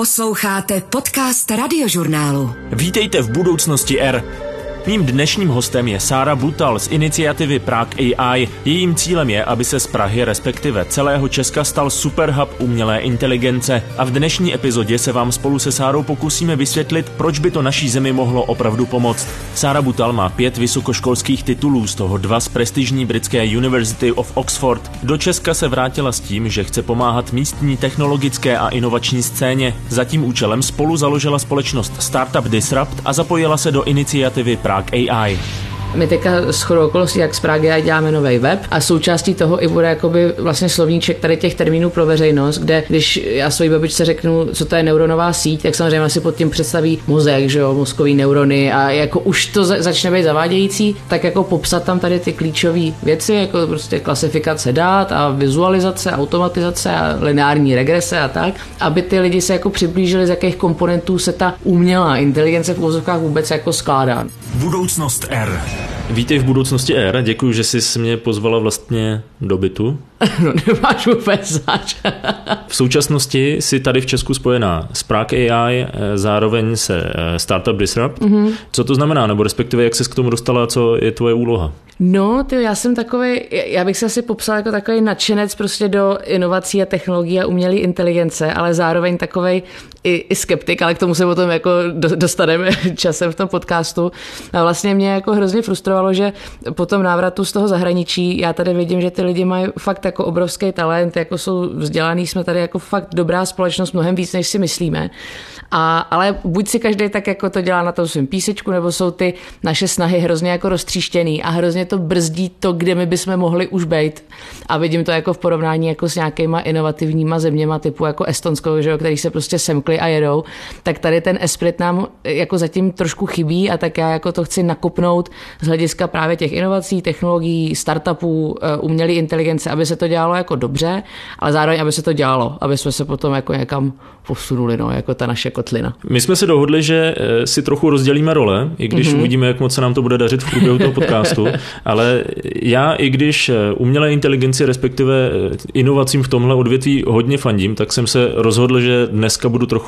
Posloucháte podcast radiožurnálu. Vítejte v budoucnosti R. Mým dnešním hostem je Sára Butal z iniciativy Prague AI. Jejím cílem je, aby se z Prahy, respektive celého Česka, stal superhub umělé inteligence. A v dnešní epizodě se vám spolu se Sárou pokusíme vysvětlit, proč by to naší zemi mohlo opravdu pomoct. Sára Butal má pět vysokoškolských titulů, z toho dva z prestižní britské University of Oxford. Do Česka se vrátila s tím, že chce pomáhat místní technologické a inovační scéně. Za tím účelem spolu založila společnost Startup Disrupt a zapojila se do iniciativy Prague AI. My teďka s chodou okolností, jak z Pragy děláme nový web a součástí toho i bude jakoby vlastně slovníček tady těch termínů pro veřejnost, kde když já svojí babičce řeknu, co to je neuronová síť, tak samozřejmě si pod tím představí mozek, že jo, mozkový neurony a jako už to začne být zavádějící, tak jako popsat tam tady ty klíčové věci, jako prostě klasifikace dát a vizualizace, automatizace a lineární regrese a tak, aby ty lidi se jako přiblížili, z jakých komponentů se ta umělá inteligence v úvozovkách vůbec jako skládá. Budoucnost R. Vítej v budoucnosti R. Děkuji, že jsi mě pozvala vlastně do bytu. No nemáš vůbec zač. v současnosti si tady v Česku spojená s Prague AI, eh, zároveň se eh, Startup Disrupt. Mm-hmm. Co to znamená, nebo respektive jak jsi k tomu dostala, co je tvoje úloha? No, ty, já jsem takový, já bych se asi popsal jako takový nadšenec prostě do inovací a technologií a umělé inteligence, ale zároveň takový i, i skeptik, ale k tomu se potom jako dostaneme časem v tom podcastu. A vlastně mě jako hrozně frustrovalo, že po tom návratu z toho zahraničí já tady vidím, že ty lidi mají fakt jako obrovský talent, jako jsou vzdělaný, jsme tady jako fakt dobrá společnost, mnohem víc, než si myslíme. A, ale buď si každý tak jako to dělá na tom svém písečku, nebo jsou ty naše snahy hrozně jako roztříštěný a hrozně to brzdí to, kde my bychom mohli už být. A vidím to jako v porovnání jako s nějakýma inovativníma zeměma typu jako Estonsko, že jo, který se prostě semkli a jedou, tak tady ten esprit nám jako zatím trošku chybí a tak já jako to chci nakopnout z hlediska právě těch inovací, technologií, startupů, eh, umělé inteligence, aby se to dělalo jako dobře, ale zároveň, aby se to dělalo, aby jsme se potom jako někam posunuli, no, jako ta naše kotlina. My jsme se dohodli, že eh, si trochu rozdělíme role, i když mm-hmm. uvidíme, jak moc se nám to bude dařit v průběhu toho podcastu, ale já, i když eh, umělé inteligenci, respektive inovacím v tomhle odvětví hodně fandím, tak jsem se rozhodl, že dneska budu trochu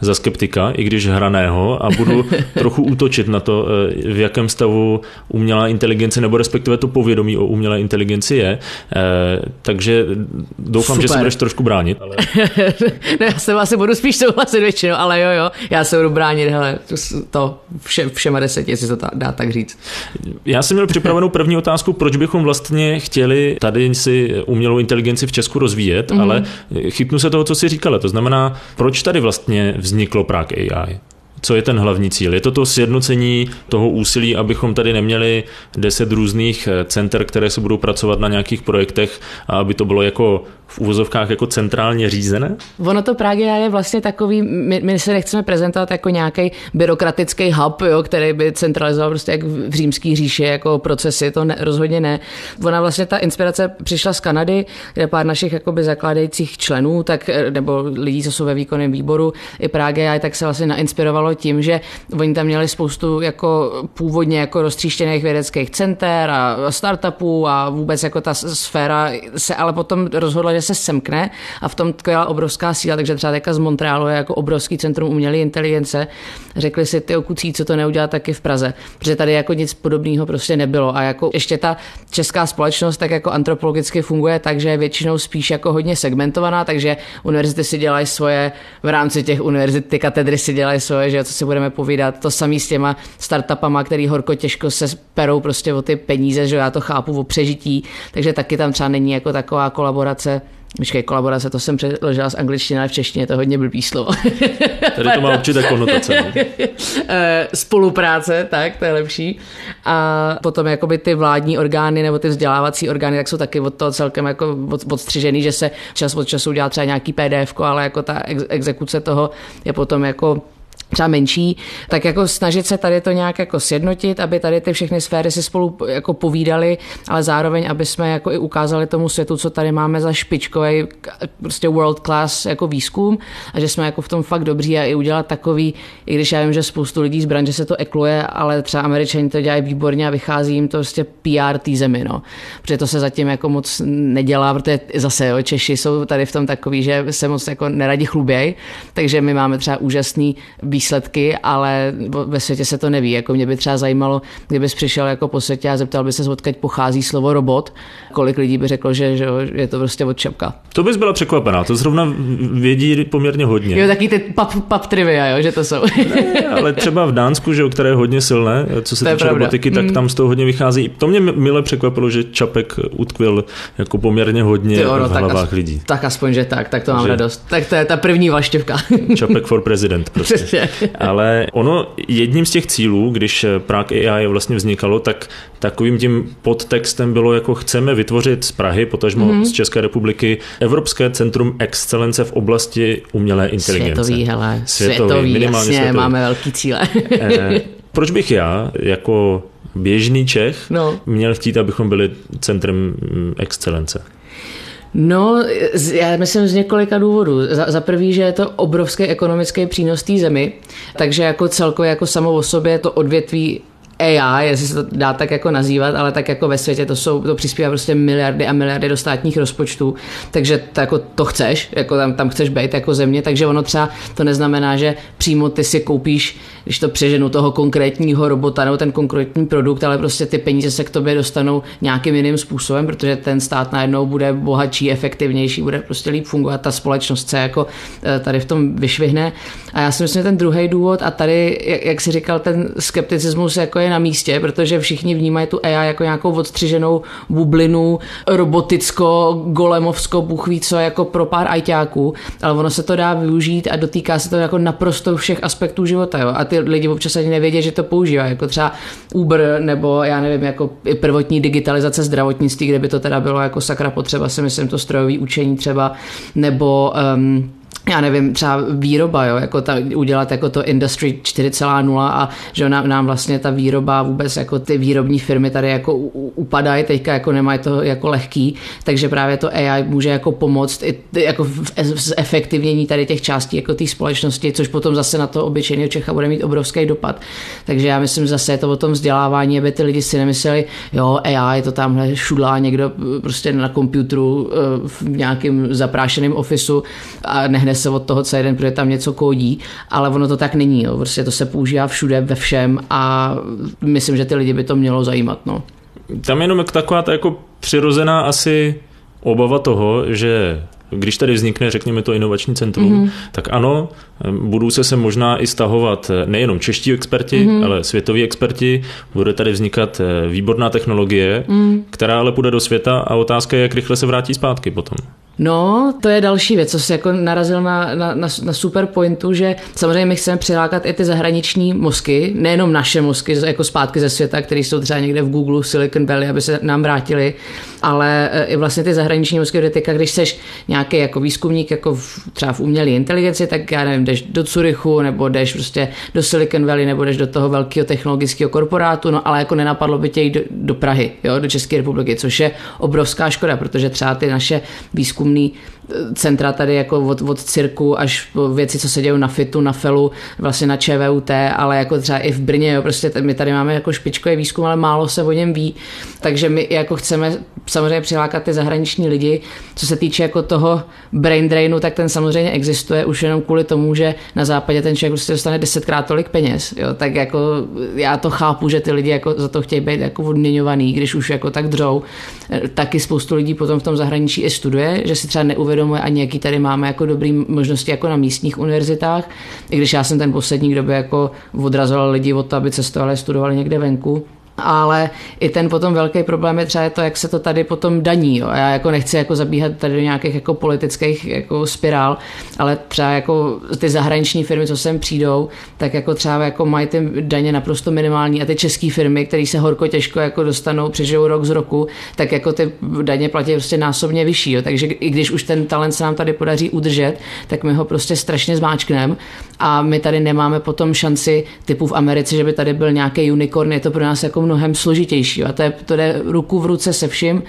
za skeptika, i když hraného, a budu trochu útočit na to, v jakém stavu umělá inteligence, nebo respektive to povědomí o umělé inteligenci je. Takže doufám, Super. že se budeš trošku bránit. Ale... no, já se asi budu spíš souhlasit většinou, ale jo, jo, já se budu bránit, hele, to vše, všema deset, jestli to ta, dá tak říct. Já jsem měl připravenou první otázku, proč bychom vlastně chtěli tady si umělou inteligenci v Česku rozvíjet, mm-hmm. ale chytnu se toho, co jsi říkala, to znamená, proč tady vlastně vzniklo Prague AI? Co je ten hlavní cíl? Je to to sjednocení toho úsilí, abychom tady neměli deset různých center, které se budou pracovat na nějakých projektech a aby to bylo jako v úvozovkách jako centrálně řízené? Ono to Prague je vlastně takový, my, my se nechceme prezentovat jako nějaký byrokratický hub, jo, který by centralizoval prostě jak v římský říši jako procesy, to ne, rozhodně ne. Ona vlastně ta inspirace přišla z Kanady, kde pár našich jakoby zakládajících členů, tak, nebo lidí, co jsou ve výkonném výboru, i Prague tak se vlastně nainspirovalo tím, že oni tam měli spoustu jako původně jako roztříštěných vědeckých center a startupů a vůbec jako ta sféra se ale potom rozhodla, že se semkne a v tom tkvěla obrovská síla, takže třeba teďka z Montrealu je jako obrovský centrum umělé inteligence. Řekli si ty okucí, co to neudělá taky v Praze, protože tady jako nic podobného prostě nebylo. A jako ještě ta česká společnost tak jako antropologicky funguje tak, že je většinou spíš jako hodně segmentovaná, takže univerzity si dělají svoje, v rámci těch univerzit ty katedry si dělají svoje, že co si budeme povídat, to samý s těma startupama, který horko těžko se perou prostě o ty peníze, že já to chápu o přežití, takže taky tam třeba není jako taková kolaborace Počkej, kolaborace, to jsem přeložila z angličtiny, ale v češtině to hodně blbý slovo. Tady to má určité konotace. Eh, spolupráce, tak, to je lepší. A potom jakoby ty vládní orgány nebo ty vzdělávací orgány, tak jsou taky od toho celkem jako odstřižený, že se čas od času udělá třeba nějaký PDF, ale jako ta exekuce toho je potom jako třeba menší, tak jako snažit se tady to nějak jako sjednotit, aby tady ty všechny sféry si spolu jako povídali, ale zároveň, aby jsme jako i ukázali tomu světu, co tady máme za špičkový prostě world class jako výzkum a že jsme jako v tom fakt dobří a i udělat takový, i když já vím, že spoustu lidí z branže se to ekluje, ale třeba američani to dělají výborně a vychází jim to prostě PR té zemi, no. Protože to se zatím jako moc nedělá, protože zase jo, Češi jsou tady v tom takový, že se moc jako neradi chluběj, takže my máme třeba úžasný výsledky, ale ve světě se to neví. Jako mě by třeba zajímalo, kdybys přišel jako po světě a zeptal by se, odkud pochází slovo robot, kolik lidí by řeklo, že, že je to prostě od čepka. To bys byla překvapená, to zrovna vědí poměrně hodně. Jo, taky ty pap, pap trivia, jo, že to jsou. Ne, ale třeba v Dánsku, že, které je hodně silné, co se týče robotiky, tak mm. tam z toho hodně vychází. To mě mile překvapilo, že Čapek utkvil jako poměrně hodně Ty, no, v hlavách tak, lidí. Tak aspoň, že tak, tak to mám že... radost. Tak to je ta první vaštěvka. Čapek for president prostě. Ale ono jedním z těch cílů, když Prague AI vlastně vznikalo, tak takovým tím podtextem bylo jako chceme vytvořit z Prahy, potažmo mm-hmm. z České republiky, Evropské centrum excelence v oblasti umělé inteligence. Světový, hele. Světový, světový minimálně jasně, světový. máme velký cíle. Eh, proč bych já jako běžný Čech no. měl chtít, abychom byli centrem mm, excelence? No, já myslím z několika důvodů. Za, za prvý, že je to obrovský ekonomický přínos té zemi, takže jako celkově jako samo o sobě to odvětví AI, jestli se to dá tak jako nazývat, ale tak jako ve světě to jsou, to přispívá prostě miliardy a miliardy do státních rozpočtů, takže to, jako to chceš, jako tam, tam chceš být jako země, takže ono třeba to neznamená, že přímo ty si koupíš, když to přeženu toho konkrétního robota nebo ten konkrétní produkt, ale prostě ty peníze se k tobě dostanou nějakým jiným způsobem, protože ten stát najednou bude bohatší, efektivnější, bude prostě líp fungovat, ta společnost se jako eh, tady v tom vyšvihne. A já si myslím, že ten druhý důvod a tady, jak, jak si říkal, ten skepticismus jako je na místě, protože všichni vnímají tu AI jako nějakou odstřiženou bublinu, roboticko, golemovsko, bůh ví co, jako pro pár ajťáků, ale ono se to dá využít a dotýká se to jako naprosto všech aspektů života. Jo? A ty lidi občas ani nevědí, že to používá, jako třeba Uber nebo já nevím, jako prvotní digitalizace zdravotnictví, kde by to teda bylo jako sakra potřeba, si myslím, to strojové učení třeba, nebo um, já nevím, třeba výroba, jo, jako ta, udělat jako to Industry 4.0 a že nám, nám vlastně ta výroba vůbec jako ty výrobní firmy tady jako upadají, teďka jako nemají to jako lehký, takže právě to AI může jako pomoct i jako v efektivnění tady těch částí jako té společnosti, což potom zase na to obyčejného Čecha bude mít obrovský dopad. Takže já myslím zase je to o tom vzdělávání, aby ty lidi si nemysleli, jo, AI to tamhle šudlá někdo prostě na počítači eh, v nějakém zaprášeném ofisu a nehne se od toho celý den, protože tam něco kódí, ale ono to tak není. Jo. Prostě to se používá všude, ve všem a myslím, že ty lidi by to mělo zajímat. No. Tam jenom taková ta jako přirozená asi obava toho, že když tady vznikne, řekněme to inovační centrum, mm-hmm. tak ano, budou se se možná i stahovat nejenom čeští experti, mm-hmm. ale světoví experti, bude tady vznikat výborná technologie, mm. která ale půjde do světa a otázka je, jak rychle se vrátí zpátky potom. No, to je další věc, co si jako narazil na, na, na, na super pointu, že samozřejmě my chceme přilákat i ty zahraniční mozky, nejenom naše mozky jako zpátky ze světa, které jsou třeba někde v Google, Silicon Valley, aby se nám vrátili, ale e, i vlastně ty zahraniční mozky, kde teďka, když seš nějaký jako výzkumník, jako v, třeba v umělé inteligenci, tak já nevím, jdeš do Curychu, nebo jdeš prostě do Silicon Valley, nebo jdeš do toho velkého technologického korporátu, no ale jako nenapadlo by tě jít do, do Prahy, jo, do České republiky, což je obrovská škoda, protože třeba ty naše výzkum výzkumný centra tady jako od, od cirku až po věci, co se dějí na FITu, na FELu, vlastně na ČVUT, ale jako třeba i v Brně, jo, prostě my tady máme jako špičkový výzkum, ale málo se o něm ví, takže my jako chceme samozřejmě přilákat ty zahraniční lidi. Co se týče jako toho brain drainu, tak ten samozřejmě existuje už jenom kvůli tomu, že na západě ten člověk prostě dostane desetkrát tolik peněz, jo, tak jako já to chápu, že ty lidi jako za to chtějí být jako odměňovaný, když už jako tak dřou. Taky spoustu lidí potom v tom zahraničí i studuje, že si třeba neuvědomuje ani jaký tady máme jako dobrý možnosti jako na místních univerzitách. I když já jsem ten poslední, kdo by jako odrazoval lidi od toho, aby cestovali, studovali někde venku ale i ten potom velký problém je třeba to, jak se to tady potom daní. Jo. Já jako nechci jako zabíhat tady do nějakých jako politických jako spirál, ale třeba jako ty zahraniční firmy, co sem přijdou, tak jako třeba jako mají ty daně naprosto minimální a ty české firmy, které se horko těžko jako dostanou, přežijou rok z roku, tak jako ty daně platí prostě násobně vyšší. Jo. Takže i když už ten talent se nám tady podaří udržet, tak my ho prostě strašně zmáčkneme a my tady nemáme potom šanci typu v Americe, že by tady byl nějaký unicorn, je to pro nás jako mnohem složitější a to, je, to jde ruku v ruce se vším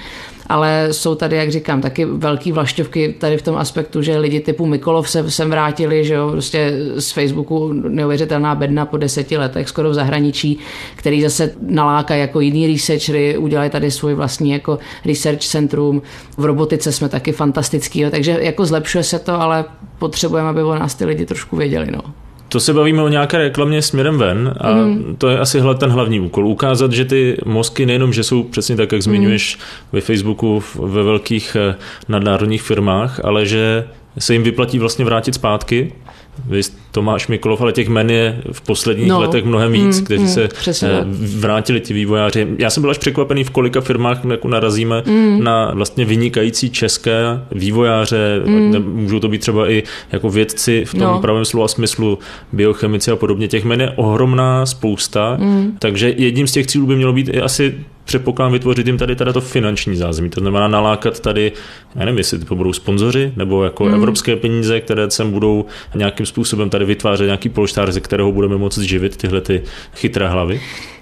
ale jsou tady, jak říkám, taky velký vlašťovky tady v tom aspektu, že lidi typu Mikolov se sem vrátili, že jo, prostě z Facebooku neuvěřitelná bedna po deseti letech, skoro v zahraničí, který zase naláká jako jiný researchery, udělají tady svůj vlastní jako research centrum. V robotice jsme taky fantastický, jo, takže jako zlepšuje se to, ale potřebujeme, aby o nás ty lidi trošku věděli. No. To se bavíme o nějaké reklamě směrem ven a mm. to je asi ten hlavní úkol. Ukázat, že ty mozky nejenom, že jsou přesně tak, jak zmiňuješ mm. ve Facebooku, ve velkých eh, nadnárodních firmách, ale že se jim vyplatí vlastně vrátit zpátky vy Tomáš Mikolov, ale těch men je v posledních no. letech mnohem víc, mm, kteří mm, se přesně. Eh, vrátili ti vývojáři. Já jsem byl až překvapený, v kolika firmách jako narazíme mm. na vlastně vynikající české vývojáře, mm. můžou to být třeba i jako vědci v tom no. pravém slova smyslu, biochemici a podobně. Těch men je ohromná spousta, mm. takže jedním z těch cílů by mělo být i asi předpokládám vytvořit jim tady teda to finanční zázemí. To znamená nalákat tady, já nevím, jestli to budou sponzoři nebo jako hmm. evropské peníze, které sem budou nějakým způsobem tady vytvářet nějaký polštář, ze kterého budeme moci živit tyhle ty chytré hlavy.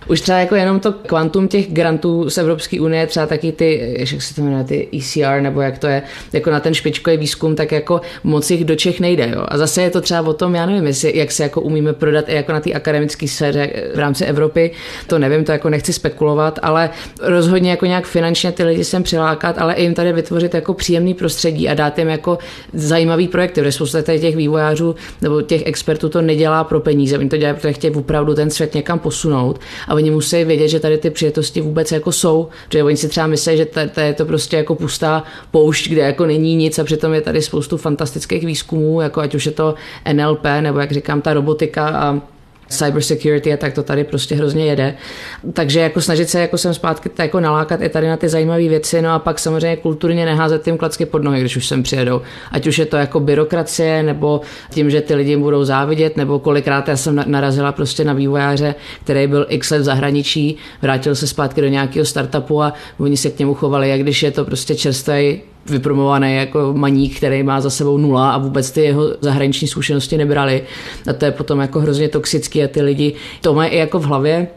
Už třeba jako jenom to kvantum těch grantů z Evropské unie, třeba taky ty, jak se to jmenuje, ty ECR, nebo jak to je, jako na ten špičkový výzkum, tak jako moc jich do Čech nejde. Jo. A zase je to třeba o tom, já nevím, jestli, jak se jako umíme prodat i jako na té akademické sféře v rámci Evropy, to nevím, to jako nechci spekulovat, ale rozhodně jako nějak finančně ty lidi sem přilákat, ale i jim tady vytvořit jako příjemný prostředí a dát jim jako zajímavý projekty, protože spousta těch vývojářů nebo těch expertů to nedělá pro peníze, oni to dělají, protože chtějí opravdu ten svět někam posunout a oni musí vědět, že tady ty přijetosti vůbec jako jsou, že oni si třeba myslí, že to je to prostě jako pustá poušť, kde jako není nic a přitom je tady spoustu fantastických výzkumů, jako ať už je to NLP nebo jak říkám ta robotika a cybersecurity a tak to tady prostě hrozně jede. Takže jako snažit se jako sem zpátky jako nalákat i tady na ty zajímavé věci, no a pak samozřejmě kulturně neházet tím klacky pod nohy, když už sem přijedou. Ať už je to jako byrokracie, nebo tím, že ty lidi budou závidět, nebo kolikrát já jsem narazila prostě na vývojáře, který byl x let v zahraničí, vrátil se zpátky do nějakého startupu a oni se k němu chovali, jak když je to prostě čerstvý vypromovaný jako maník, který má za sebou nula a vůbec ty jeho zahraniční zkušenosti nebrali. A to je potom jako hrozně toxický a ty lidi to mají i jako v hlavě,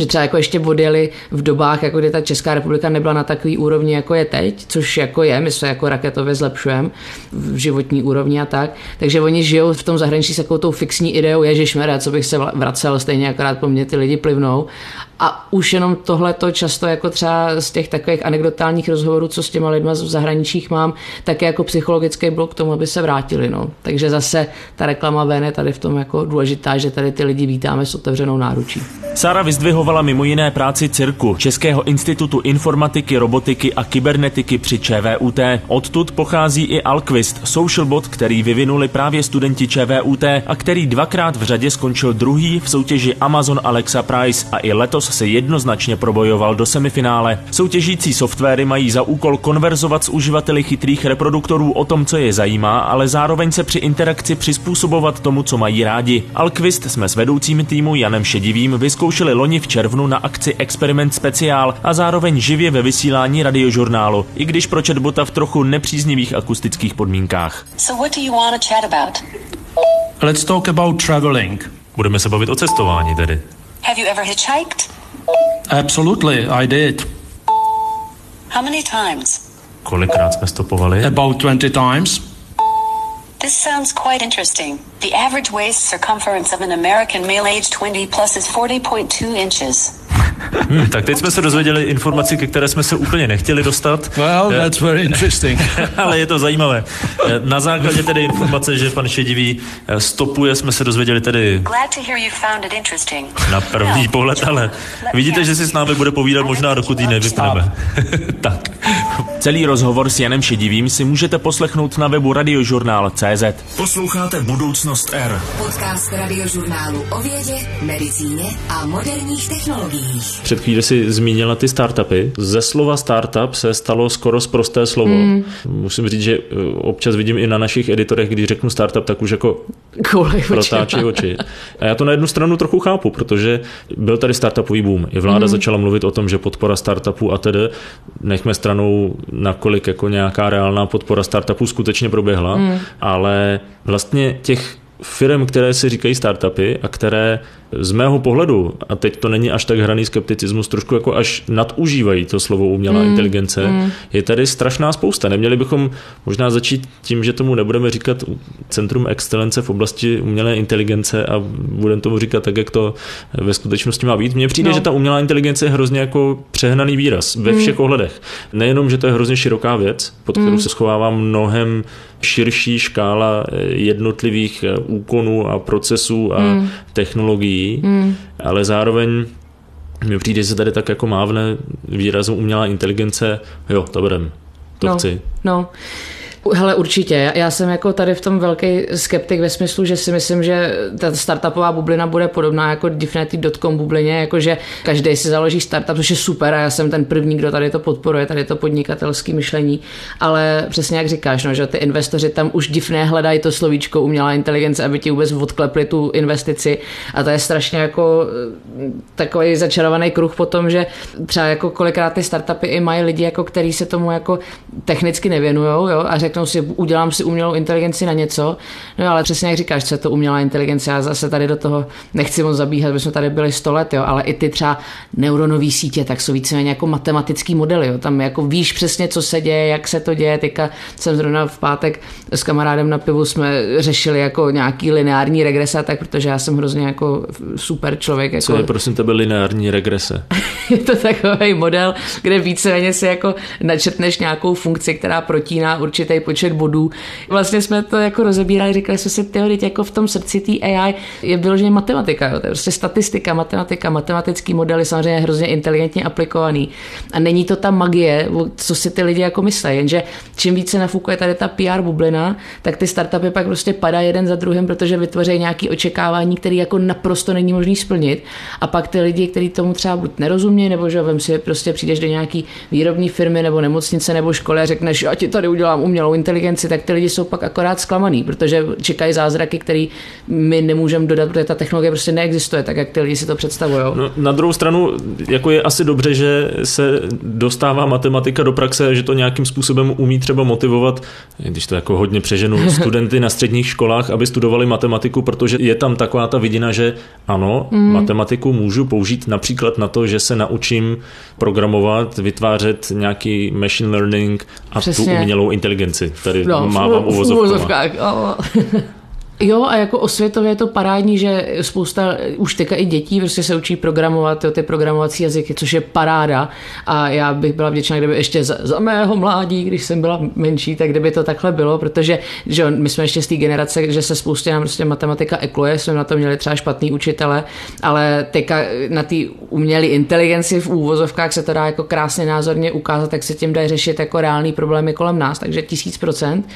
že třeba jako ještě odjeli v dobách, jako kdy ta Česká republika nebyla na takový úrovni, jako je teď, což jako je, my se jako raketově zlepšujeme v životní úrovni a tak. Takže oni žijou v tom zahraničí s takovou tou fixní ideou, ježišmere, co bych se vracel, stejně akorát po mně ty lidi plivnou. A už jenom tohle to často jako třeba z těch takových anekdotálních rozhovorů, co s těma lidma v zahraničích mám, tak je jako psychologický blok k tomu, aby se vrátili. No. Takže zase ta reklama ven je tady v tom jako důležitá, že tady ty lidi vítáme s otevřenou náručí. Sára vyzdvihovala mimo jiné práci CIRKu, Českého institutu informatiky, robotiky a kybernetiky při ČVUT. Odtud pochází i Alquist, social bot, který vyvinuli právě studenti ČVUT a který dvakrát v řadě skončil druhý v soutěži Amazon Alexa Prize a i letos se jednoznačně probojoval do semifinále. Soutěžící softwary mají za úkol konverzovat s uživateli chytrých reproduktorů o tom, co je zajímá, ale zároveň se při interakci přizpůsobovat tomu, co mají rádi. Alquist jsme s vedoucím týmu Janem Šedivým vyzkoušeli loni v červnu na akci Experiment Speciál a zároveň živě ve vysílání radiožurnálu, i když pro chatbota v trochu nepříznivých akustických podmínkách. So what do you want to chat about? Let's talk about traveling. Budeme se bavit o cestování tedy. Have you ever hitchhiked? Absolutely, I did. How many times? Kolikrát jsme stopovali? About 20 times. This sounds quite interesting. The average waist circumference of an American male aged 20 plus is 40.2 inches. Hmm, tak teď jsme se dozvěděli informaci, ke které jsme se úplně nechtěli dostat. Well, that's very interesting. Ale je to zajímavé. Na základě tedy informace, že pan Šedivý eh, stopuje, jsme se dozvěděli tedy na první pohled, ale vidíte, že si s námi bude povídat možná, dokud ji nevypneme. tak. Celý rozhovor s Janem Šedivým si můžete poslechnout na webu radiožurnál.cz. Posloucháte Budoucnost R. Podcast radiožurnálu o vědě, medicíně a moderních technologiích. Před chvíli si zmínila ty startupy. Ze slova startup se stalo skoro zprosté slovo. Mm. Musím říct, že eh, občas vidím i na našich editorech, když řeknu startup, tak už jako protáčí oči. A já to na jednu stranu trochu chápu, protože byl tady startupový boom. I vláda mm. začala mluvit o tom, že podpora startupů a tedy nechme stranou, nakolik jako nějaká reálná podpora startupů skutečně proběhla, mm. ale vlastně těch firm, které si říkají startupy a které z mého pohledu, a teď to není až tak hraný skepticismus, trošku jako až nadužívají to slovo umělá mm, inteligence, mm. je tady strašná spousta. Neměli bychom možná začít tím, že tomu nebudeme říkat Centrum excelence v oblasti umělé inteligence a budeme tomu říkat tak, jak to ve skutečnosti má být. Mně přijde, no. že ta umělá inteligence je hrozně jako přehnaný výraz ve mm. všech mm. ohledech. Nejenom, že to je hrozně široká věc, pod kterou mm. se schovává mnohem širší škála jednotlivých úkonů a procesů a mm. technologií, mm. ale zároveň mi přijde, že se tady tak jako mávne výrazu umělá inteligence, jo, to berem, to no, chci. No, Hele, určitě. Já jsem jako tady v tom velký skeptik ve smyslu, že si myslím, že ta startupová bublina bude podobná jako Definity.com bublině, jakože každý si založí startup, což je super a já jsem ten první, kdo tady to podporuje, tady to podnikatelské myšlení, ale přesně jak říkáš, no, že ty investoři tam už divné hledají to slovíčko umělá inteligence, aby ti vůbec odklepli tu investici a to je strašně jako eh, takový začarovaný kruh potom, že třeba jako kolikrát ty startupy i mají lidi, jako který se tomu jako technicky nevěnují a řek, řeknou si, udělám si umělou inteligenci na něco, no ale přesně jak říkáš, co je to umělá inteligence, já zase tady do toho nechci moc zabíhat, jsme tady byli 100 let, jo, ale i ty třeba neuronové sítě, tak jsou víceméně jako matematický modely, jo, tam jako víš přesně, co se děje, jak se to děje, teďka jsem zrovna v pátek s kamarádem na pivu jsme řešili jako nějaký lineární regrese, tak protože já jsem hrozně jako super člověk. Jako... Co je prosím tebe lineární regrese? je to takový model, kde víceméně si jako načrtneš nějakou funkci, která protíná určitý počet bodů. Vlastně jsme to jako rozebírali, říkali jsme si, teorie jako v tom srdci té AI je vyloženě matematika, jo. to je prostě statistika, matematika, matematický model je samozřejmě hrozně inteligentně aplikovaný. A není to ta magie, co si ty lidi jako myslí, jenže čím více nafukuje tady ta PR bublina, tak ty startupy pak prostě padají jeden za druhým, protože vytvoří nějaké očekávání, které jako naprosto není možné splnit. A pak ty lidi, kteří tomu třeba buď nerozumí, nebo že vem si prostě přijdeš do nějaký výrobní firmy nebo nemocnice nebo školy a řekneš, já ti tady udělám umělou umělou inteligenci, tak ty lidi jsou pak akorát zklamaný, protože čekají zázraky, které my nemůžeme dodat, protože ta technologie prostě neexistuje, tak jak ty lidi si to představují. No, na druhou stranu, jako je asi dobře, že se dostává matematika do praxe, že to nějakým způsobem umí třeba motivovat, když to jako hodně přeženu, studenty na středních školách, aby studovali matematiku, protože je tam taková ta vidina, že ano, mm. matematiku můžu použít například na to, že se naučím programovat, vytvářet nějaký machine learning a Přesně. tu umělou inteligenci. Tady no, mávám uvozovkách. Jo, a jako osvětově je to parádní, že spousta už teďka i dětí prostě se učí programovat jo, ty programovací jazyky, což je paráda. A já bych byla vděčná, kdyby ještě za, za mého mládí, když jsem byla menší, tak kdyby to takhle bylo, protože že my jsme ještě z té generace, že se spoustě nám prostě matematika ekluje, jsme na to měli třeba špatný učitele, ale teďka na té umělé inteligenci v úvozovkách se to dá jako krásně názorně ukázat, jak se tím dají řešit jako reální problémy kolem nás, takže tisíc procent.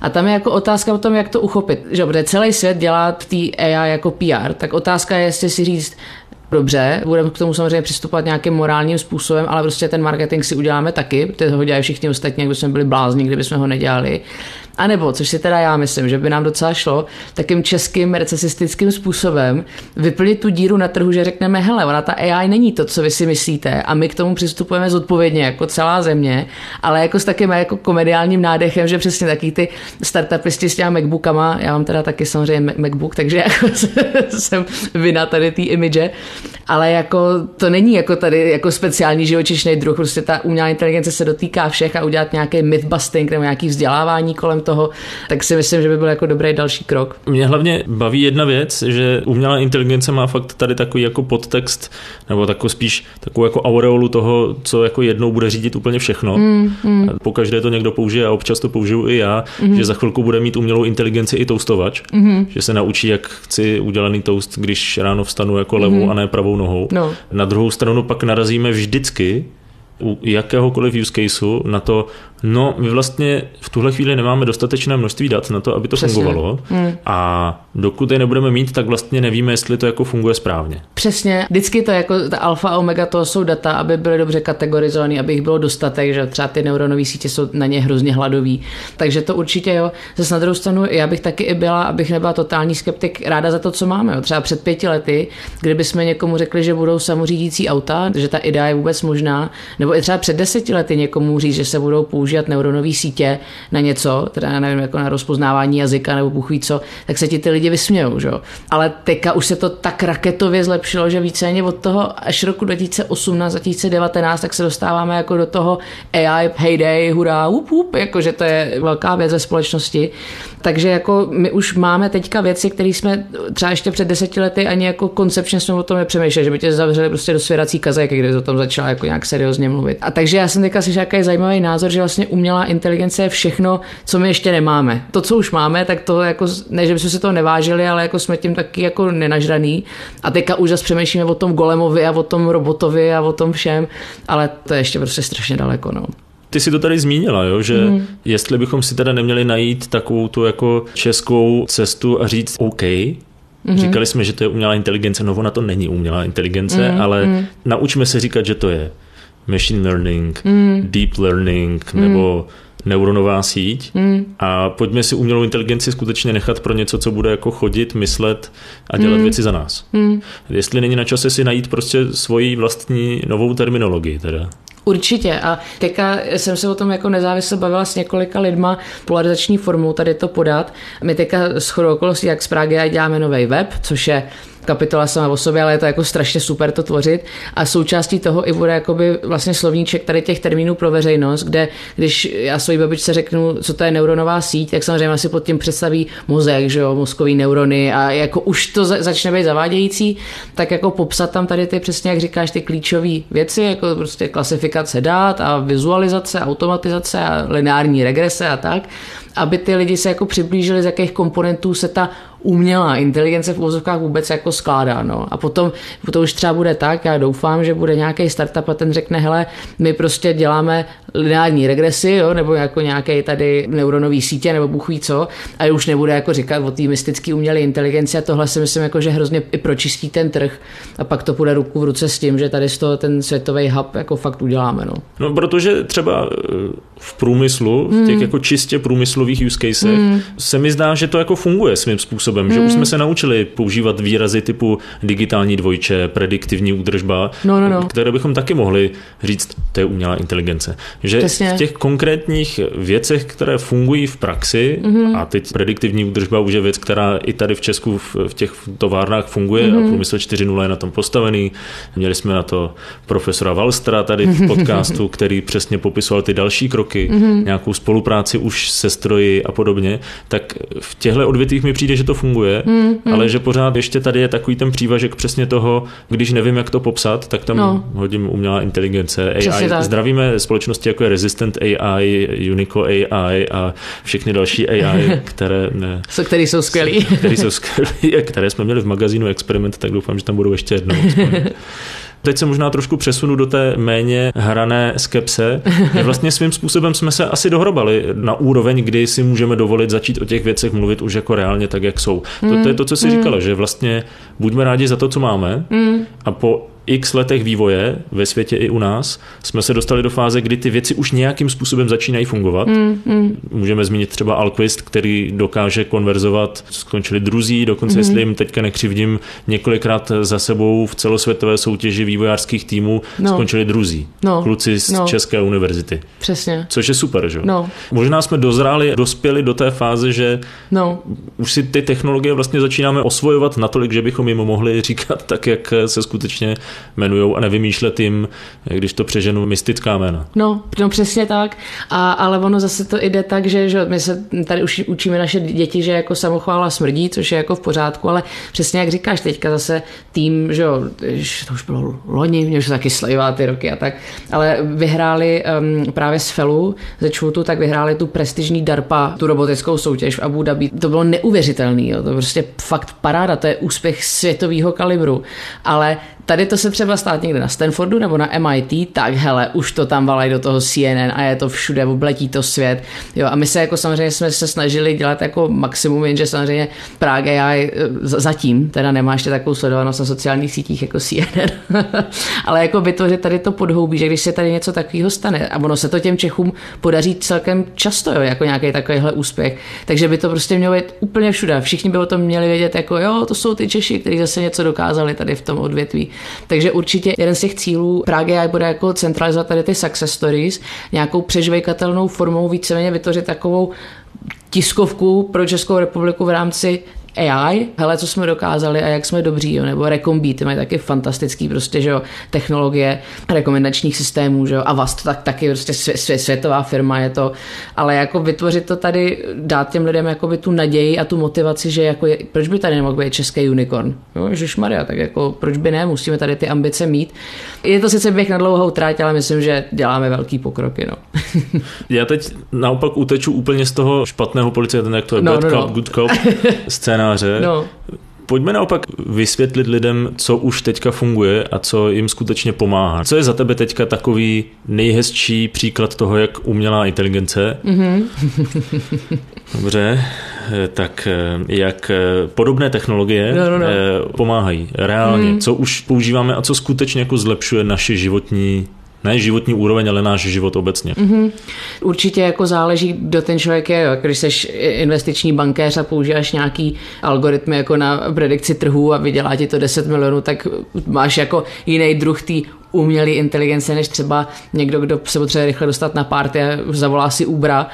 A tam je jako otázka o tom, jak to uchopit. Že celý svět dělá v té AI jako PR, tak otázka je, jestli si říct, dobře, budeme k tomu samozřejmě přistupovat nějakým morálním způsobem, ale prostě ten marketing si uděláme taky, protože ho dělají všichni ostatní, jak by jsme byli blázni, kdyby jsme ho nedělali. A nebo, což si teda já myslím, že by nám docela šlo, takým českým recesistickým způsobem vyplnit tu díru na trhu, že řekneme, hele, ona ta AI není to, co vy si myslíte a my k tomu přistupujeme zodpovědně jako celá země, ale jako s takým jako komediálním nádechem, že přesně taky ty startupisti s těma MacBookama, já mám teda taky samozřejmě MacBook, takže jako jsem vina tady té image, ale jako to není jako tady jako speciální živočišný druh, prostě ta umělá inteligence se dotýká všech a udělat nějaký mythbusting nebo nějaký vzdělávání kolem toho, tak si myslím, že by byl jako dobrý další krok. Mě hlavně baví jedna věc, že umělá inteligence má fakt tady takový jako podtext, nebo takový spíš takovou jako aureolu toho, co jako jednou bude řídit úplně všechno. Mm, mm. Pokaždé to někdo použije a občas to použiju i já, mm. že za chvilku bude mít umělou inteligenci i toustovač, mm. že se naučí, jak chci udělaný toast, když ráno vstanu jako levou mm. a ne pravou nohou. No. Na druhou stranu pak narazíme vždycky u jakéhokoliv use caseu na to, no my vlastně v tuhle chvíli nemáme dostatečné množství dat na to, aby to Přesně. fungovalo hmm. a dokud je nebudeme mít, tak vlastně nevíme, jestli to jako funguje správně. Přesně, vždycky to jako ta alfa a omega to jsou data, aby byly dobře kategorizované, aby jich bylo dostatek, že třeba ty neuronové sítě jsou na ně hrozně hladový. Takže to určitě jo. Zase na druhou stranu, já bych taky i byla, abych nebyla totální skeptik, ráda za to, co máme. Jo. Třeba před pěti lety, kdyby jsme někomu řekli, že budou samořídící auta, že ta idea je vůbec možná, nebo nebo i třeba před deseti lety někomu říct, že se budou používat neuronové sítě na něco, teda nevím, jako na rozpoznávání jazyka nebo bůh ví co, tak se ti ty lidi vysmějou, že? Ale teďka už se to tak raketově zlepšilo, že víceméně od toho až roku 2018, 2019, tak se dostáváme jako do toho AI heyday, hurá, up, up, jako že to je velká věc ve společnosti. Takže jako my už máme teďka věci, které jsme třeba ještě před deseti lety ani jako koncepčně jsme o tom nepřemýšleli, že by tě zavřeli prostě do svěrací kazajky, kde o tom začala jako nějak seriózně mluvit. A takže já jsem teďka si jaký zajímavý názor, že vlastně umělá inteligence je všechno, co my ještě nemáme. To, co už máme, tak to jako, ne, že bychom si to nevážili, ale jako jsme tím taky jako nenažraný. A teďka už zase přemýšlíme o tom golemovi a o tom robotovi a o tom všem, ale to je ještě prostě strašně daleko. No. Ty si to tady zmínila, jo, že mm. jestli bychom si teda neměli najít takovou tu jako českou cestu a říct OK, Mm-hmm. Říkali jsme, že to je umělá inteligence, no ona to není umělá inteligence, mm, ale mm. naučme se říkat, že to je machine learning, mm. deep learning mm. nebo neuronová síť mm. a pojďme si umělou inteligenci skutečně nechat pro něco, co bude jako chodit, myslet a dělat mm. věci za nás. Mm. Jestli není na čase si najít prostě svoji vlastní novou terminologii teda. Určitě a teďka jsem se o tom jako nezávisle bavila s několika lidma polarizační formou tady to podat. My teďka s chodou okolností, jak z Pragy děláme nový web, což je kapitola sama o sobě, ale je to jako strašně super to tvořit. A součástí toho i bude jakoby vlastně slovníček tady těch termínů pro veřejnost, kde když já svojí babičce řeknu, co to je neuronová síť, tak samozřejmě si pod tím představí mozek, že jo, mozkový neurony a jako už to začne být zavádějící, tak jako popsat tam tady ty přesně, jak říkáš, ty klíčové věci, jako prostě klasifikace dát a vizualizace, automatizace a lineární regrese a tak, aby ty lidi se jako přiblížili, z jakých komponentů se ta umělá inteligence v úvozovkách vůbec jako skládá. No. A potom to už třeba bude tak, já doufám, že bude nějaký startup a ten řekne, hele, my prostě děláme lineární regresy, jo, nebo jako nějaké tady neuronový sítě, nebo bůh ví co, a už nebude jako říkat o té mystické umělé inteligenci a tohle si myslím, jako, že hrozně i pročistí ten trh a pak to půjde ruku v ruce s tím, že tady z toho ten světový hub jako fakt uděláme. No, no protože třeba eh, v průmyslu, v těch mm. jako čistě průmyslových use casech, mm. se mi zdá, že to jako funguje svým způsobem, mm. že už hmm. jsme se naučili používat výrazy typu digitální dvojče, prediktivní údržba, no, no, no. které bychom taky mohli říct, to je umělá inteligence. Že Přesně. v těch konkrétních věcech, které fungují v praxi, mm-hmm. a teď prediktivní údržba už je věc, která i tady v Česku v, v těch továrnách funguje mm-hmm. a průmysl 4.0 je na tom postavený. Měli jsme na to profesora Valstra tady v podcastu, který přesně popisoval ty další kroky, mm-hmm. nějakou spolupráci už se stroji a podobně. Tak v těchto odvětvích mi přijde, že to funguje, mm-hmm. ale že pořád ještě tady je takový ten přívažek přesně toho, když nevím, jak to popsat, tak tam no. hodím umělá inteligence, AI. Zdravíme společnosti jako je Resistant AI, Unico AI a všechny další AI, které... Ne, so, které jsou skvělé. Které jsou skvělé, které jsme měli v magazínu Experiment, tak doufám, že tam budou ještě jednou. Teď se možná trošku přesunu do té méně hrané skepse. Vlastně svým způsobem jsme se asi dohrobali na úroveň, kdy si můžeme dovolit začít o těch věcech mluvit už jako reálně tak, jak jsou. To, to je to, co jsi mm. říkala, že vlastně buďme rádi za to, co máme mm. a po x letech vývoje ve světě i u nás jsme se dostali do fáze, kdy ty věci už nějakým způsobem začínají fungovat. Mm, mm. Můžeme zmínit třeba Alquist, který dokáže konverzovat, skončili druzí, dokonce mm. jestli jim teďka nekřivdím, několikrát za sebou v celosvětové soutěži vývojářských týmů no. skončili druzí. No. Kluci z no. České univerzity. Přesně. Což je super, že? No. Možná jsme dozráli, dospěli do té fáze, že no. už si ty technologie vlastně začínáme osvojovat natolik, že bychom jim mohli říkat tak, jak se skutečně jmenují a nevymýšlet jim, když to přeženu, mystická jména. No, no přesně tak. A, ale ono zase to jde tak, že, že my se tady už učíme naše děti, že jako samochvála smrdí, což je jako v pořádku, ale přesně jak říkáš teďka zase tým, že jo, to už bylo loni, mě už taky slejvá ty roky a tak, ale vyhráli um, právě z Felu ze Čvutu, tak vyhráli tu prestižní DARPA, tu robotickou soutěž v Abu Dhabi. To bylo neuvěřitelný, jo. to prostě fakt paráda, to je úspěch světového kalibru, ale tady to se třeba stát někde na Stanfordu nebo na MIT, tak hele, už to tam valají do toho CNN a je to všude, obletí to svět. Jo, a my se jako samozřejmě jsme se snažili dělat jako maximum, jenže samozřejmě Prague AI zatím teda nemá ještě takovou sledovanost na sociálních sítích jako CNN, ale jako vytvořit tady to podhoubí, že když se tady něco takového stane a ono se to těm Čechům podaří celkem často, jo, jako nějaký takovýhle úspěch, takže by to prostě mělo být úplně všude. Všichni by o tom měli vědět, jako jo, to jsou ty Češi, kteří zase něco dokázali tady v tom odvětví Takže určitě jeden z těch cílů Prague bude jako centralizovat tady ty success stories, nějakou přežvejkatelnou formou víceméně vytvořit takovou tiskovku pro Českou republiku v rámci AI, hele, co jsme dokázali a jak jsme dobří, jo, nebo Recombee, ty mají taky fantastický prostě, že jo, technologie rekomendačních systémů, že jo, a vás to tak, taky prostě svě, světová firma je to, ale jako vytvořit to tady, dát těm lidem jako by tu naději a tu motivaci, že jako je, proč by tady nemohl být český unicorn, jo, Maria, tak jako proč by ne, musíme tady ty ambice mít. Je to sice běh na dlouhou tráť, ale myslím, že děláme velký pokroky, no. Já teď naopak uteču úplně z toho špatného policie, ten jak to je, no, bad no, cop, no. good cop, scéna scénáře. No. Pojďme naopak vysvětlit lidem, co už teďka funguje a co jim skutečně pomáhá. Co je za tebe teďka takový nejhezčí příklad toho, jak umělá inteligence? Mm-hmm. Dobře, tak jak podobné technologie no, no, no. pomáhají reálně? Mm. Co už používáme a co skutečně jako zlepšuje naše životní ne životní úroveň, ale náš život obecně. Mm-hmm. Určitě jako záleží, kdo ten člověk je. Když jsi investiční bankéř a používáš nějaký algoritmy jako na predikci trhů a vydělá ti to 10 milionů, tak máš jako jiný druh té umělé inteligence, než třeba někdo, kdo se potřebuje rychle dostat na párty a zavolá si Ubra.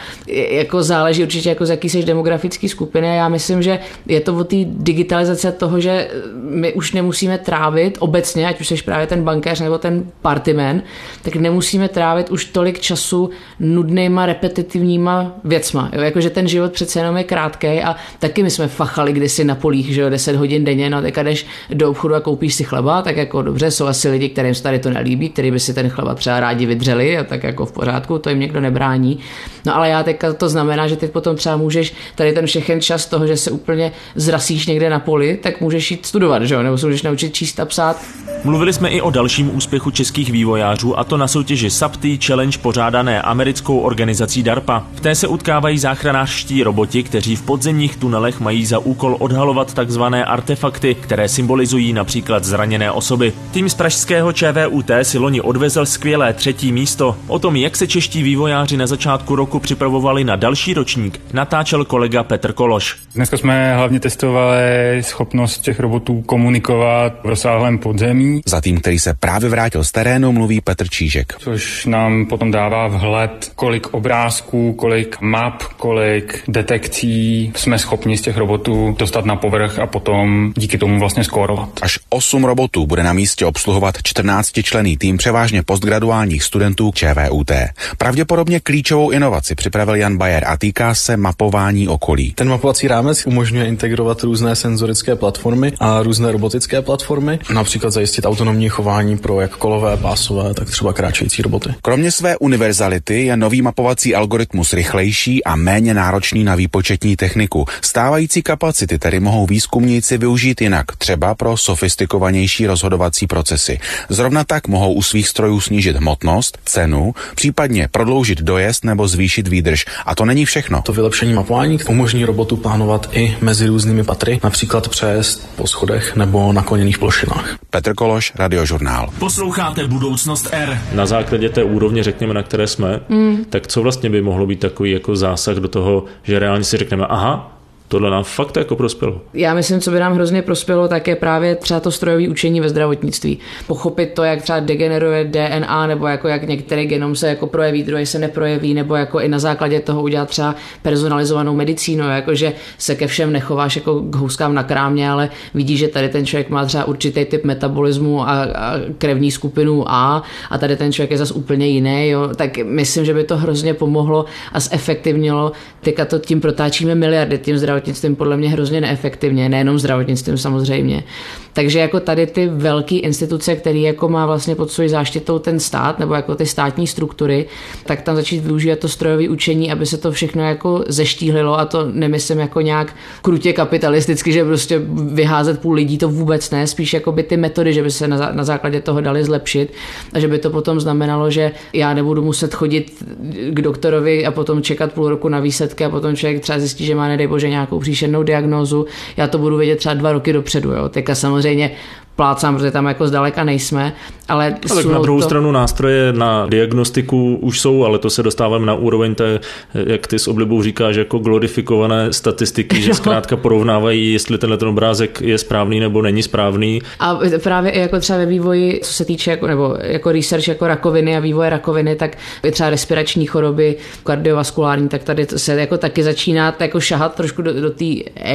Jako záleží určitě, jako z jaký jsi demografický skupiny. Já myslím, že je to o té digitalizace toho, že my už nemusíme trávit obecně, ať už jsi právě ten bankéř nebo ten partyman, tak nemusíme trávit už tolik času nudnýma, repetitivníma věcma. Jo? Jako, že ten život přece jenom je krátký a taky my jsme fachali kdysi na polích, že jo, 10 hodin denně, no tak jdeš do obchodu a koupíš si chleba, tak jako dobře, jsou asi lidi, kterým se tady to nelíbí, který by si ten chleba třeba rádi vydřeli a tak jako v pořádku, to jim někdo nebrání. No ale já teďka to znamená, že ty potom třeba můžeš tady ten všechen čas toho, že se úplně zrasíš někde na poli, tak můžeš jít studovat, že jo? nebo se můžeš naučit číst a psát. Mluvili jsme i o dalším úspěchu českých vývojářů a to na soutěži SAPTY Challenge pořádané americkou organizací DARPA. V té se utkávají záchranářští roboti, kteří v podzemních tunelech mají za úkol odhalovat takzvané artefakty, které symbolizují například zraněné osoby. Tým z pražského ČVU ČVUT si loni odvezl skvělé třetí místo. O tom, jak se čeští vývojáři na začátku roku připravovali na další ročník, natáčel kolega Petr Kološ. Dneska jsme hlavně testovali schopnost těch robotů komunikovat v rozsáhlém podzemí. Za tým, který se právě vrátil z terénu, mluví Petr Čížek. Což nám potom dává vhled, kolik obrázků, kolik map, kolik detekcí jsme schopni z těch robotů dostat na povrch a potom díky tomu vlastně skórovat. Až 8 robotů bude na místě obsluhovat 14 člený tým převážně postgraduálních studentů ČVUT. Pravděpodobně klíčovou inovaci připravil Jan Bayer a týká se mapování okolí. Ten mapovací rámec umožňuje integrovat různé senzorické platformy a různé robotické platformy, například zajistit autonomní chování pro jak kolové, pásové, tak třeba kráčející roboty. Kromě své univerzality je nový mapovací algoritmus rychlejší a méně náročný na výpočetní techniku. Stávající kapacity tedy mohou výzkumníci využít jinak, třeba pro sofistikovanější rozhodovací procesy. Zrovna tak mohou u svých strojů snížit hmotnost, cenu, případně prodloužit dojezd nebo zvýšit výdrž. A to není všechno. To vylepšení mapování umožní robotu plánovat i mezi různými patry, například přejezd po schodech nebo nakloněných plošinách. Petr Kološ, Radiožurnál. Posloucháte Budoucnost R. Na základě té úrovně, řekněme, na které jsme, mm. tak co vlastně by mohlo být takový jako zásah do toho, že reálně si řekneme, aha, tohle nám fakt jako prospělo. Já myslím, co by nám hrozně prospělo, tak je právě třeba to strojové učení ve zdravotnictví. Pochopit to, jak třeba degeneruje DNA, nebo jako jak některý genom se jako projeví, druhý se neprojeví, nebo jako i na základě toho udělat třeba personalizovanou medicínu, jako že se ke všem nechováš jako k houskám na krámě, ale vidíš, že tady ten člověk má třeba určitý typ metabolismu a, a krevní skupinu A a tady ten člověk je zase úplně jiný, jo. tak myslím, že by to hrozně pomohlo a zefektivnilo. Teďka to tím protáčíme miliardy tím zdravotnictvím zdravotnictvím podle mě hrozně neefektivně, nejenom zdravotnictvím samozřejmě. Takže jako tady ty velké instituce, které jako má vlastně pod svou záštitou ten stát nebo jako ty státní struktury, tak tam začít využívat to strojové učení, aby se to všechno jako zeštíhlilo a to nemyslím jako nějak krutě kapitalisticky, že prostě vyházet půl lidí to vůbec ne, spíš jako by ty metody, že by se na, na základě toho dali zlepšit a že by to potom znamenalo, že já nebudu muset chodit k doktorovi a potom čekat půl roku na výsledky a potom člověk třeba zjistí, že má nedej bože nějakou příšernou diagnózu, já to budu vědět třeba dva roky dopředu. Jo. Teďka samozřejmě plácám, protože tam jako zdaleka nejsme, ale... A tak na druhou to... stranu nástroje na diagnostiku už jsou, ale to se dostáváme na úroveň té, jak ty s oblibou říkáš, jako glorifikované statistiky, že zkrátka porovnávají, jestli tenhle ten obrázek je správný nebo není správný. A právě i jako třeba ve vývoji, co se týče jako, nebo jako research jako rakoviny a vývoje rakoviny, tak i třeba respirační choroby, kardiovaskulární, tak tady se jako taky začíná jako šahat trošku do, do té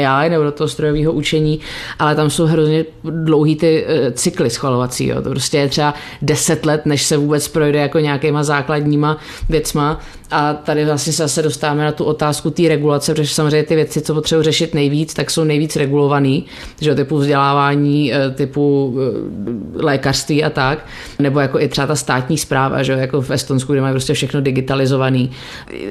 AI nebo do toho strojového učení, ale tam jsou hrozně dlouhý ty eh, cykly schvalovací. Jo. To prostě je třeba 10 let, než se vůbec projde jako nějakýma základníma věcma. A tady vlastně se zase dostáváme na tu otázku té regulace, protože samozřejmě ty věci, co potřebuji řešit nejvíc, tak jsou nejvíc regulovaný, že typu vzdělávání, eh, typu eh, lékařství a tak, nebo jako i třeba ta státní zpráva, že jako v Estonsku, kde mají prostě všechno digitalizovaný.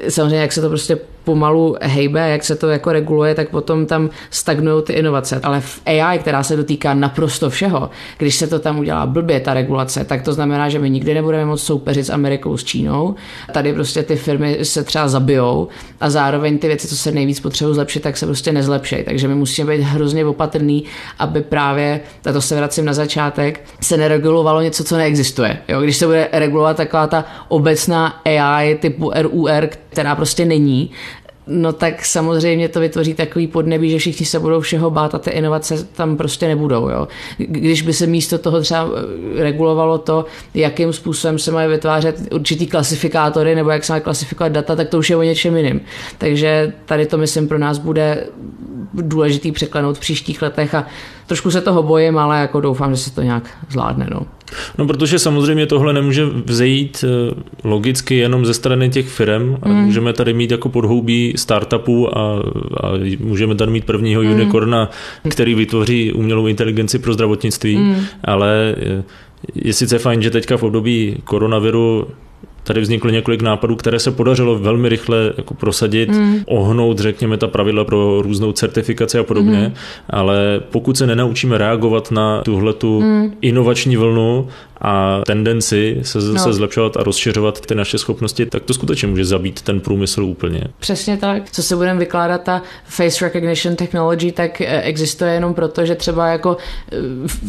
Samozřejmě, jak se to prostě pomalu hejbe, jak se to jako reguluje, tak potom tam stagnují ty inovace. Ale v AI, která se dotýká naprosto všeho, když se to tam udělá blbě, ta regulace, tak to znamená, že my nikdy nebudeme moct soupeřit s Amerikou, s Čínou. Tady prostě ty firmy se třeba zabijou a zároveň ty věci, co se nejvíc potřebují zlepšit, tak se prostě nezlepší. Takže my musíme být hrozně opatrný, aby právě, a to se vracím na začátek, se neregulovalo něco, co neexistuje. Jo? Když se bude regulovat taková ta obecná AI typu RUR, která prostě není, no tak samozřejmě to vytvoří takový podnebí, že všichni se budou všeho bát a ty inovace tam prostě nebudou. Jo. Když by se místo toho třeba eh, regulovalo to, jakým způsobem se mají vytvářet určitý klasifikátory nebo jak se mají klasifikovat data, tak to už je o něčem jiným. Takže tady to, myslím, pro nás bude důležitý překlenout v příštích letech a trošku se toho bojím, ale jako doufám, že se to nějak zvládne. No. No, protože samozřejmě tohle nemůže vzejít eh, logicky jenom ze strany těch firm. Mm. Můžeme tady mít jako podhoubí startupů a, a můžeme tady mít prvního mm. unicorna, který vytvoří umělou inteligenci pro zdravotnictví, mm. ale eh, je sice fajn, že teďka v období koronaviru tady vzniklo několik nápadů, které se podařilo velmi rychle jako prosadit, mm. ohnout, řekněme, ta pravidla pro různou certifikaci a podobně, mm. ale pokud se nenaučíme reagovat na tuhletu mm. inovační vlnu a tendenci se, no. se zlepšovat a rozšiřovat ty naše schopnosti, tak to skutečně může zabít ten průmysl úplně. Přesně tak. Co se budeme vykládat, ta face recognition technology, tak eh, existuje jenom proto, že třeba jako eh,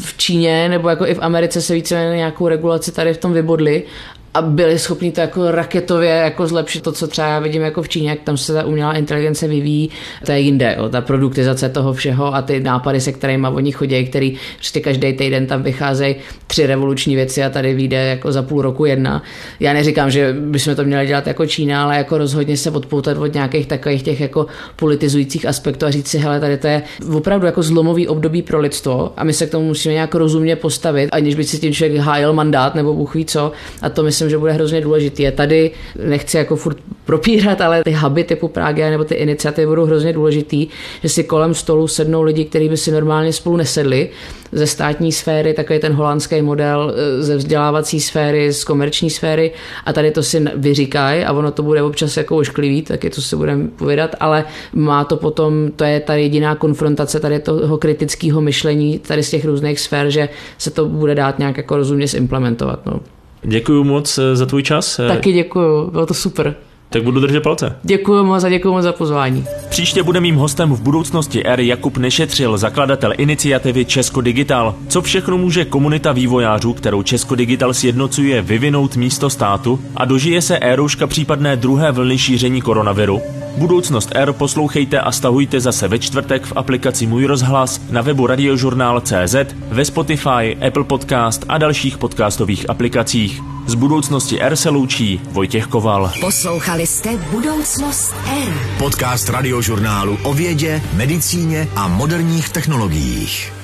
v Číně nebo jako i v Americe se více nějakou regulaci tady v tom vybodli a byli schopni to jako raketově jako zlepšit to, co třeba já vidím jako v Číně, jak tam se ta umělá inteligence vyvíjí, to je jinde, jo, ta produktizace toho všeho a ty nápady, se kterými oni chodí, který prostě každý týden tam vycházejí tři revoluční věci a tady vyjde jako za půl roku jedna. Já neříkám, že bychom to měli dělat jako Čína, ale jako rozhodně se odpoutat od nějakých takových těch jako politizujících aspektů a říct si, hele, tady to je opravdu jako zlomový období pro lidstvo a my se k tomu musíme nějak rozumně postavit, aniž by si tím člověk hájil mandát nebo bůh ví co. A to myslím, že bude hrozně důležitý. Je tady, nechci jako furt propírat, ale ty huby typu Prague nebo ty iniciativy budou hrozně důležitý, že si kolem stolu sednou lidi, kteří by si normálně spolu nesedli ze státní sféry, takový ten holandský model eh, ze vzdělávací sféry, z komerční sféry a tady to si vyříkají a ono to bude občas jako ošklivý, taky to si budeme povědat, ale má to potom, to je ta jediná konfrontace tady toho kritického myšlení tady z těch různých sfér, že se to bude dát nějak jako rozumně zimplementovat. No. Děkuji moc eh, za tvůj čas. Taky děkuji, bylo to super. Tak budu držet palce. Děkuji moc a děkuji moc za pozvání. Příště bude mým hostem v budoucnosti R Jakub Nešetřil, zakladatel iniciativy Česko Digital. Co všechno může komunita vývojářů, kterou Česko Digital sjednocuje, vyvinout místo státu a dožije se érouška případné druhé vlny šíření koronaviru? Budoucnost R poslouchejte a stahujte zase ve čtvrtek v aplikaci Můj rozhlas, na webu radiožurnál.cz, ve Spotify, Apple Podcast a dalších podcastových aplikacích. Z budoucnosti R se loučí Vojtěch Koval. Poslouchali jste Budoucnost R. Podcast radiožurnálu o vědě, medicíně a moderních technologiích.